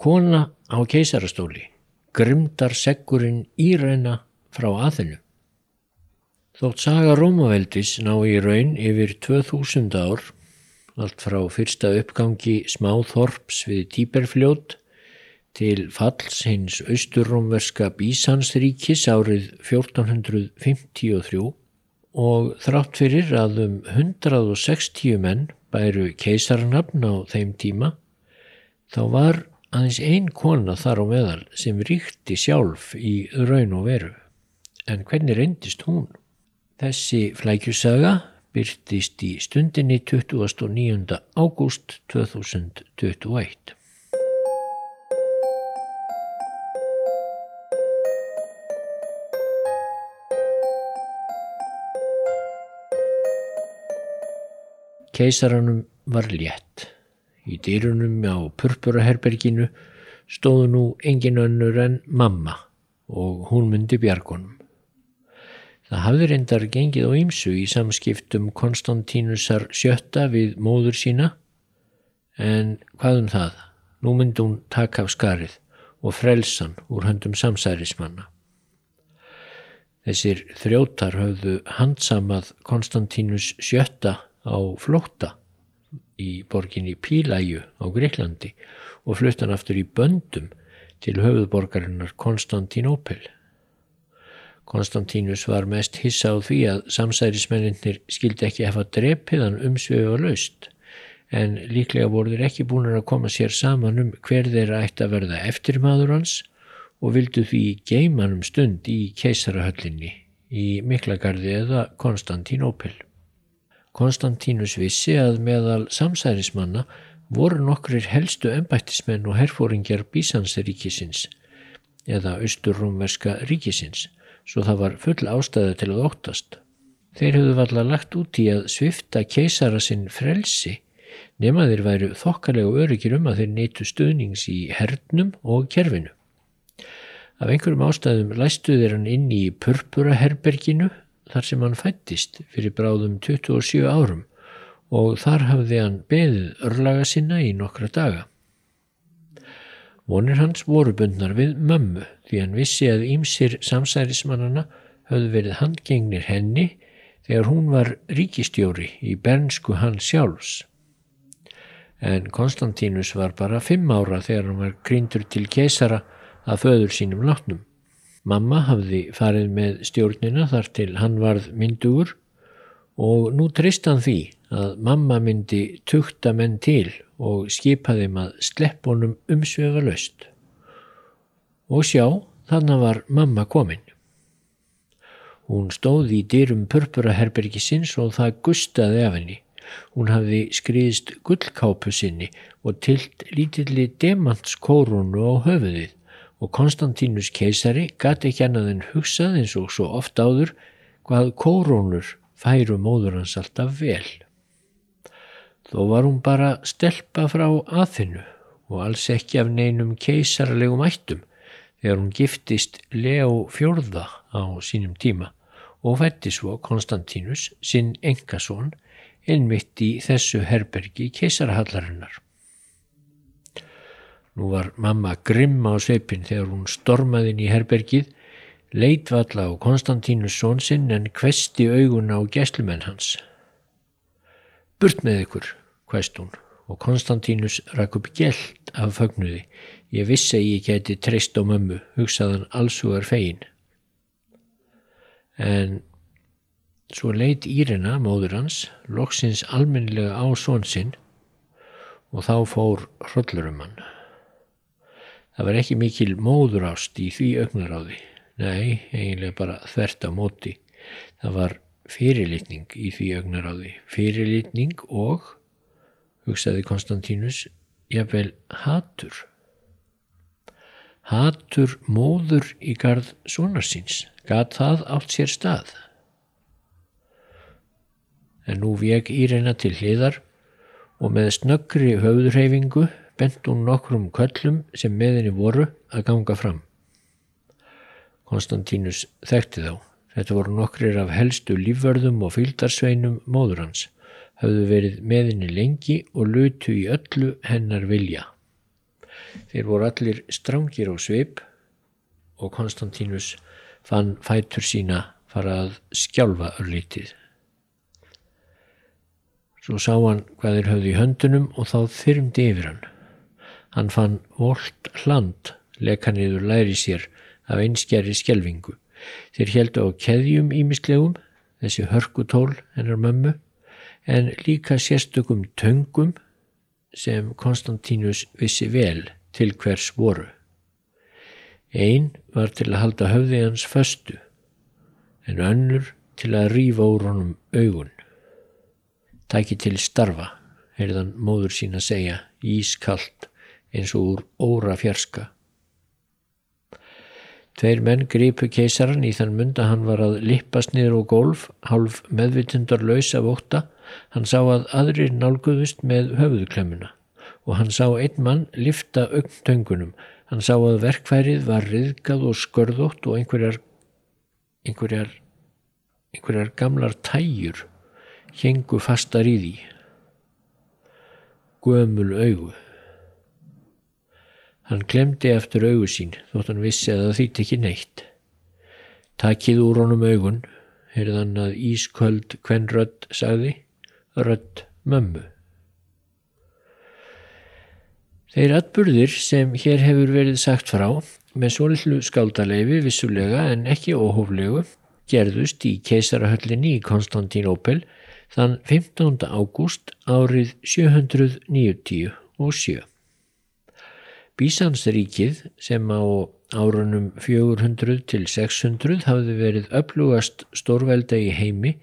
Kona á keisarastóli, grimdar seggurinn íræna frá aðinu. Þótt saga Rómaveldis ná í raun yfir 2000 ár, allt frá fyrsta uppgangi smáþorps við Tíberfljót til falls hins austurrómverska Bísansríkis árið 1453 og þrátt fyrir að um 160 menn bæru keisarnafn á þeim tíma, þá var aðeins ein kona þar á meðal sem ríkti sjálf í raun og veru. En hvernig reyndist hún? Þessi flækjusaga byrtist í stundinni 29. ágúst 2021. Keisaranum var létt. Í dýrunum á purpuraherberginu stóðu nú engin önnur en mamma og hún myndi bjargonum. Það hafði reyndar gengið á ýmsu í samskiptum Konstantínusar sjötta við móður sína en hvað um það? Nú myndi hún taka af skarið og frelsan úr höndum samsærismanna. Þessir þrjótar höfðu handsamað Konstantínus sjötta á flótta í borginni Pílæju á Greiklandi og fluttan aftur í böndum til höfuðborgarinnar Konstantínópil. Konstantínus var mest hissa á því að samsærismenninir skildi ekki hefa drepiðan umsvegu og laust en líklega voru þeir ekki búin að koma sér saman um hver þeirra ætti að verða eftirmaður hans og vildu því geimanum stund í keisarahöllinni í Miklagarði eða Konstantínópil. Konstantínus vissi að meðal samsærismanna voru nokkrir helstu embættismenn og herfóringjar Bísanseríkisins eða austurrúmverska ríkisins, svo það var full ástæða til að óttast. Þeir höfðu valla lagt út í að svifta keisara sinn frelsi nema þeir væru þokkalegu öryggir um að þeir neytu stuðnings í hernum og kerfinu. Af einhverjum ástæðum læstu þeir hann inn í purpuraherberginu þar sem hann fættist fyrir bráðum 27 árum og þar hafði hann beðið örlaga sinna í nokkra daga. Vonir hans voru bundnar við mömmu því hann vissi að ímsir samsærismannana höfðu verið handgengnir henni þegar hún var ríkistjóri í bernsku hans sjálfs. En Konstantínus var bara fimm ára þegar hann var grindur til keisara að föður sínum látnum. Mamma hafði farið með stjórnina þar til hann varð myndugur og nú trist hann því að mamma myndi tukta menn til og skipaði að slepp honum umsvefa löst. Og sjá, þannig var mamma komin. Hún stóði í dyrum purpuraherbergi sinns og það gustaði af henni. Hún hafði skriðist gullkápu sinni og tilt lítilli demantskórunu á höfuðið og Konstantínus keisari gati ekki annað en hugsað eins og svo oft áður hvað kórónur færu móður hans alltaf vel. Þó var hún bara stelpa frá aðinu og alls ekki af neinum keisarlegum ættum þegar hún giftist Leo fjörða á sínum tíma og fætti svo Konstantínus sinn engasón einmitt í þessu herbergi keisarhallarinnar. Nú var mamma grimm á sveipin þegar hún stormaði inn í herbergið, leitvalla á Konstantínus sónsinn en kvesti augun á gæslumenn hans. Burt með ykkur, hvest hún, og Konstantínus rak upp gælt af fögnuði. Ég vissi að ég geti treyst á mömmu, hugsaðan allsúar fegin. En svo leit Írena, móður hans, loksins almennilega á sónsinn og þá fór hrollurum hann. Það var ekki mikil móðurást í því augnaráði. Nei, eiginlega bara þvert á móti. Það var fyrirlitning í því augnaráði. Fyrirlitning og, hugsaði Konstantínus, jafnvel hatur. Hatur móður í gard svonarsins. Gat það átt sér stað? En nú veg Írena til hliðar og með snöggri höfðurheyfingu bent hún nokkrum köllum sem með henni voru að ganga fram. Konstantínus þekkti þá. Þetta voru nokkrir af helstu lífvörðum og fylgdarsveinum móður hans, hafðu verið með henni lengi og lutu í öllu hennar vilja. Þeir voru allir strángir á svip og Konstantínus fann fætur sína fara að skjálfa örlítið. Svo sá hann hvað þeir höfði í höndunum og þá þyrmdi yfir hann. Hann fann volt hland leka niður læri sér af einskjæri skjelvingu. Þeir heldu á keðjum ímislegum, þessi hörkutól hennar mömmu, en líka sérstökum töngum sem Konstantínus vissi vel til hvers voru. Einn var til að halda höfði hans föstu, en önnur til að rýfa úr honum augun. Tæki til starfa, heyrðan móður sín að segja, ískallt eins og úr óra fjarska. Tveir menn gripu keisaran í þann mund að hann var að lippast niður á golf, halv meðvitundar laus af óta. Hann sá að aðrir nálguðust með höfuðklemmuna og hann sá einn mann lifta augntöngunum. Hann sá að verkfærið var riðgað og skörðótt og einhverjar, einhverjar, einhverjar gamlar tæjur hengu fastar í því. Gömul augu. Hann glemdi eftir augu sín þótt hann vissi að það þýtti ekki neitt. Takkið úr honum augun, heyrðan að ísköld hvenn rödd sagði, rödd mömmu. Þeir atburðir sem hér hefur verið sagt frá með svolítlu skáldaleifi vissulega en ekki óhóflegu gerðust í keisarahöllinni í Konstantínópel þann 15. ágúst árið 797. Bísansríkið sem á árunum 400 til 600 hafði verið öflugast stórvelda í heimi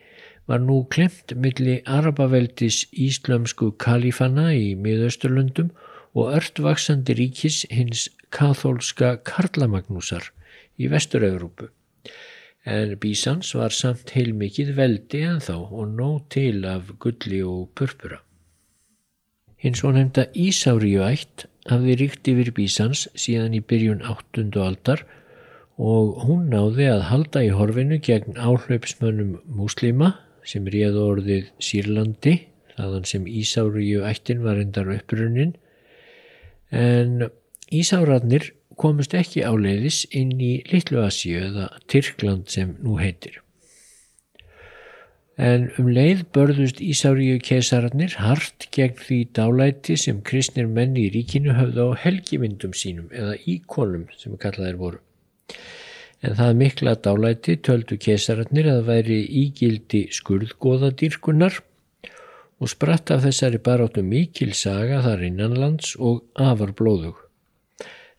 var nú klemt milli Arabaveldis íslömsku kalífana í miðausturlöndum og ördvaksandi ríkis hins kathólska Karlamagnúsar í Vestur-Európu en Bísans var samt heilmikið veldi en þá og nóg til af gulli og purpura. Hins og nefnda Ísáriu ætt hafði ríkt yfir Bísans síðan í byrjun 8. aldar og hún náði að halda í horfinu gegn áhlaupsmönnum muslima sem réð orðið Sýrlandi, þaðan sem Ísáriu ættin var endar upprunnin, en Ísárarnir komust ekki áleiðis inn í Littlu Asíu eða Tyrkland sem nú heitir. En um leið börðust Ísáriu kesararnir hart gegn því dálæti sem kristnir menn í ríkinu höfðu á helgimyndum sínum eða íkonum sem kallaðir voru. En það mikla dálæti töldu kesararnir að væri ígildi skurðgóðadýrkunar og spratt af þessari baráttu mikil saga þar innanlands og afar blóðug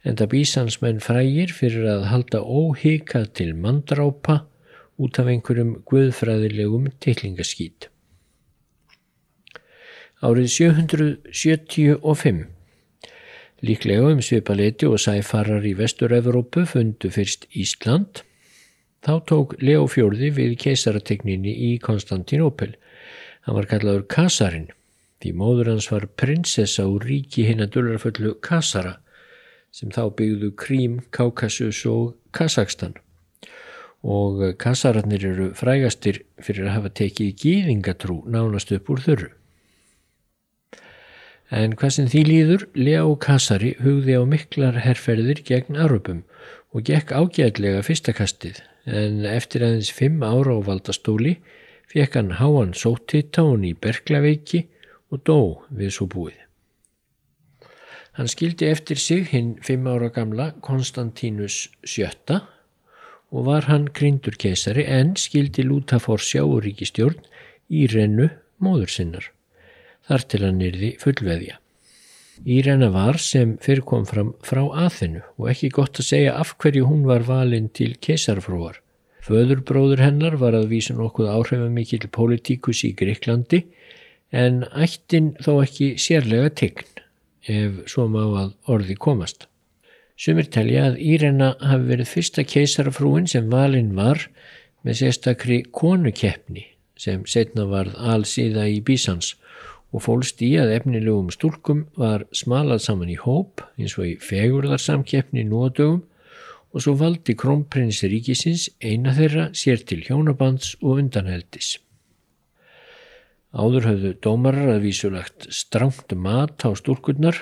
en það bísansmenn frægir fyrir að halda óhika til mandrápa út af einhverjum guðfræðilegum teiklingaskýt. Árið 775 Líklega um svipaleti og sæfarar í Vestur-Európu fundu fyrst Ísland. Þá tók Leo Fjörði við keisarategninni í Konstantinopel. Hann var kallaður Kasarin, því móður hans var prinsessa úr ríki hinn að dullarföllu Kasara sem þá byggðu Krím, Kaukasus og Kazakstan og Kasararnir eru frægastir fyrir að hafa tekið gýðingatrú nánast upp úr þörru. En sem því líður, Leo Kasari hugði á miklar herrferðir gegn Arupum og gekk ágæðlega fyrstakastið en eftir aðeins fimm ára á valdastóli fekk hann háan sótitta hún í Berklaveiki og dó við svo búið. Hann skildi eftir sig hinn fimm ára gamla Konstantínus VII og var hann grindur keisari en skildi lúta fór sjáuríkistjórn í rennu móður sinnar. Þar til hann yrði fullveðja. Írenna var sem fyrir kom fram frá aðinu og ekki gott að segja af hverju hún var valinn til keisarfrúar. Föðurbróður hennar var að vísa nokkuð áhrifamikil politíkus í Greiklandi en ættin þó ekki sérlega tegn ef svo má að orði komast. Sumir telja að Írena hafi verið fyrsta keisarafrúin sem valinn var með sérstakri konukeppni sem setna varð allsíða í Bísans og fólst í að efnilegum stúlkum var smalað saman í hóp eins og í fegurðarsamkeppni dögum og svo valdi krónprins ríkisins eina þeirra sér til hjónabands og undanheldis. Áður höfðu dómarar að vísulagt strangt mat á stúrkurnar,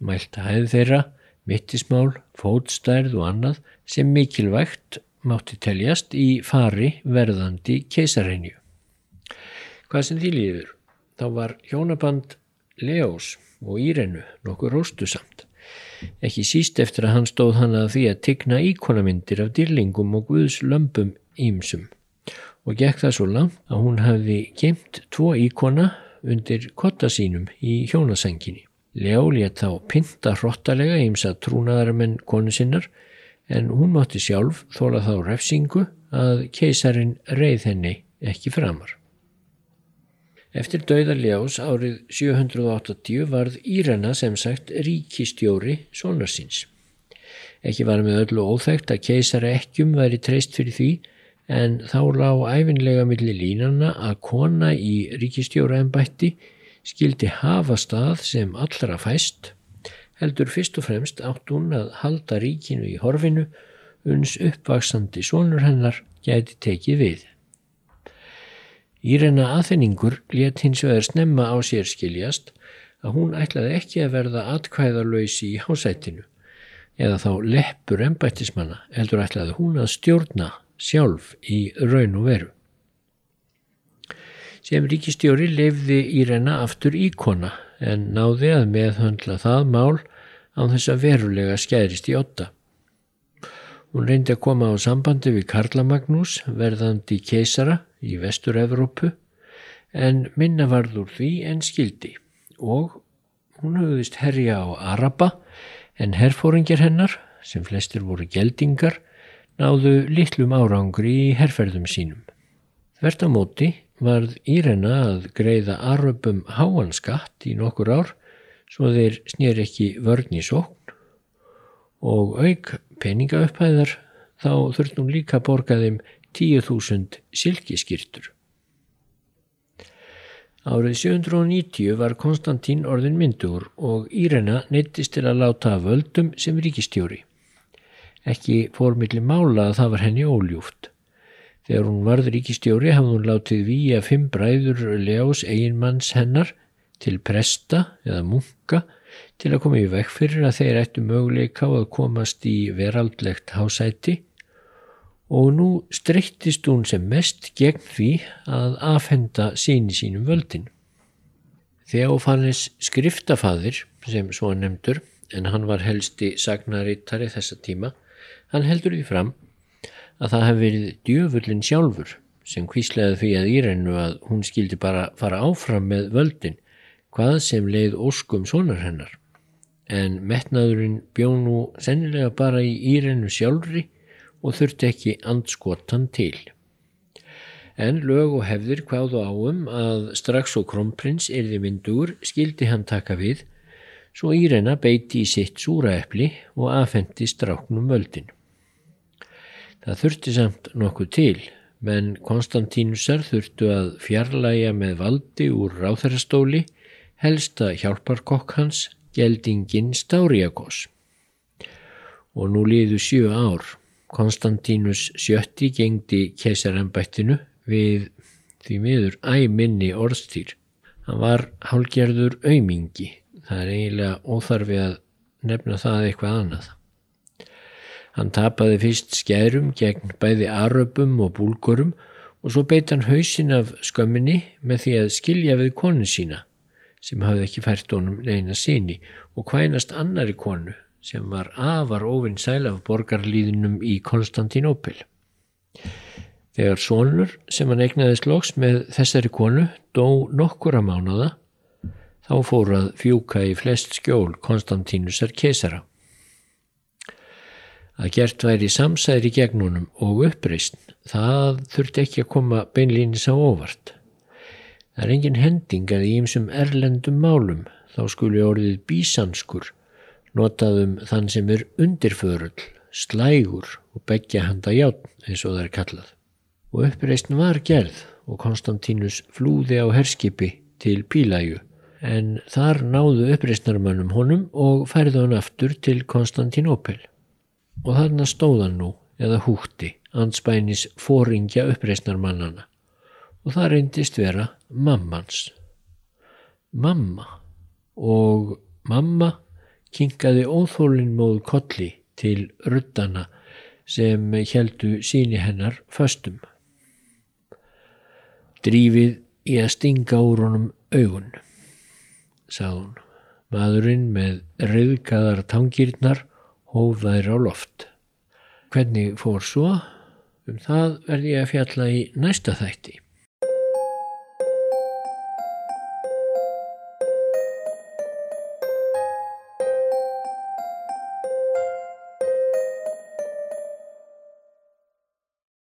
mælt hæð þeirra mittismál, fótstærð og annað sem mikilvægt mátti teljast í fari verðandi keisarhenju. Hvað sem því líður, þá var hjónaband Leós og Írenu nokkur róstusamt. Ekki síst eftir að hann stóð hann að því að tigna íkonamindir af dýrlingum og guðs lömpum ímsum og gekk það svo langt að hún hafði gemt tvo íkona undir kotta sínum í hjónasenginni. Leó létt þá pinta hrottalega ímsa trúnaðarmenn konu sinnar en hún mátti sjálf þóla þá refsingu að keisarin reið henni ekki framar. Eftir dauða Leós árið 780 varð Írena sem sagt ríkistjóri sonarsins. Ekki var með öllu óþægt að keisara ekkjum væri treyst fyrir því en þá lág æfinlega millir línana að kona í ríkistjóra ennbætti skildi hafa stað sem allra fæst, heldur fyrst og fremst átt hún að halda ríkinu í horfinu uns uppvaksandi sonur hennar gæti tekið við. Írena aðfinningur let hins vegar snemma á sér skiljast að hún ætlaði ekki að verða atkvæðarlöysi í hásætinu eða þá leppur ennbættismanna heldur ætlaði hún að stjórna sjálf í raun og veru sem ríkistjóri lefði Írena aftur íkona en náði að meðhöndla það mál á þess að verulega skærist í otta. Hún reyndi að koma á sambandi við Karlamagnús verðandi keisara í vestur-Evrópu en minna varður því en skildi og hún höfðist herja á Araba en herfóringir hennar, sem flestir voru geldingar, náðu litlum árangri í herrferðum sínum. Þvert á móti varð Írena að greiða aröpum háan skatt í nokkur ár svo þeir snýr ekki vörn í sókn og auk peningaupphæðar þá þurft hún líka borgaðum 10.000 silkiskirtur. Árið 790 var Konstantín orðin myndur og Írena neittist til að láta völdum sem ríkistjóri. Ekki fórmilli mála að það var henni óljúft. Þegar hún varð ríkistjóri hafði hún látið výja fimm bræður Leós eiginmanns hennar til presta eða munka til að koma í vekk fyrir að þeir ættu möguleika á að komast í veraldlegt hásæti og nú streyttist hún sem mest gegn því að afhenda síni sínum völdin. Þeofanis skriftafaðir sem svo nefndur en hann var helsti sagnarittari þessa tíma, hann heldur því fram að það hef verið djöfullin sjálfur sem kvíslegaði því að Írennu að hún skildi bara fara áfram með völdin hvað sem leið óskum sonar hennar. En metnaðurinn bjó nú sennilega bara í Írennu sjálfri og þurfti ekki andskotan til. En lög og hefðir hvaðu áum að strax og kronprins erði myndur skildi hann taka við svo Írenna beiti í sitt súraepli og afhendi stráknum völdin. Það þurfti samt nokkuð til, menn Konstantínusar þurftu að fjarlæga með valdi úr ráþærastóli helsta hjálparkokk hans, geldingin Stáriakos. Og nú liðu sjö ár. Konstantínus sjötti gengdi kesarambættinu við því miður æminni orðstýr. Hann var hálgerður aumingi. Það er eiginlega óþarfi að nefna það eitthvað annað. Hann tapaði fyrst skærum gegn bæði aröpum og búlgurum og svo beit hann hausin af skömminni með því að skilja við konu sína sem hafði ekki fært honum neina síni og hvænast annari konu sem var afar ofinn sæl af borgarlíðinum í Konstantinópil. Þegar Sónur sem hann egnaðist loks með þessari konu dó nokkura mánada þá fór að fjúka í flest skjól Konstantínusar kesara að gert væri samsæri gegnunum og uppreist, það þurfti ekki að koma beinlýnis á óvart. Það er engin hending að í ymsum erlendum málum þá skuli orðið bísanskur notaðum þann sem er undirförull, slægur og begja handa játn eins og það er kallað. Og uppreistn var gerð og Konstantínus flúði á herskipi til Pílæju en þar náðu uppreistnarmannum honum og færði hann aftur til Konstantinópel og þarna stóðan nú eða hútti anspænis fóringja uppreysnarmannana og það reyndist vera mammans. Mamma og mamma kinkaði óþólinn móð kolli til ruttana sem heldu síni hennar föstum. Drífið í að stinga úr honum augun, sað hún. Maðurinn með reyðgaðar tangirnar hóf þær á loft. Hvernig fór svo? Um það verði ég að fjalla í næsta þætti.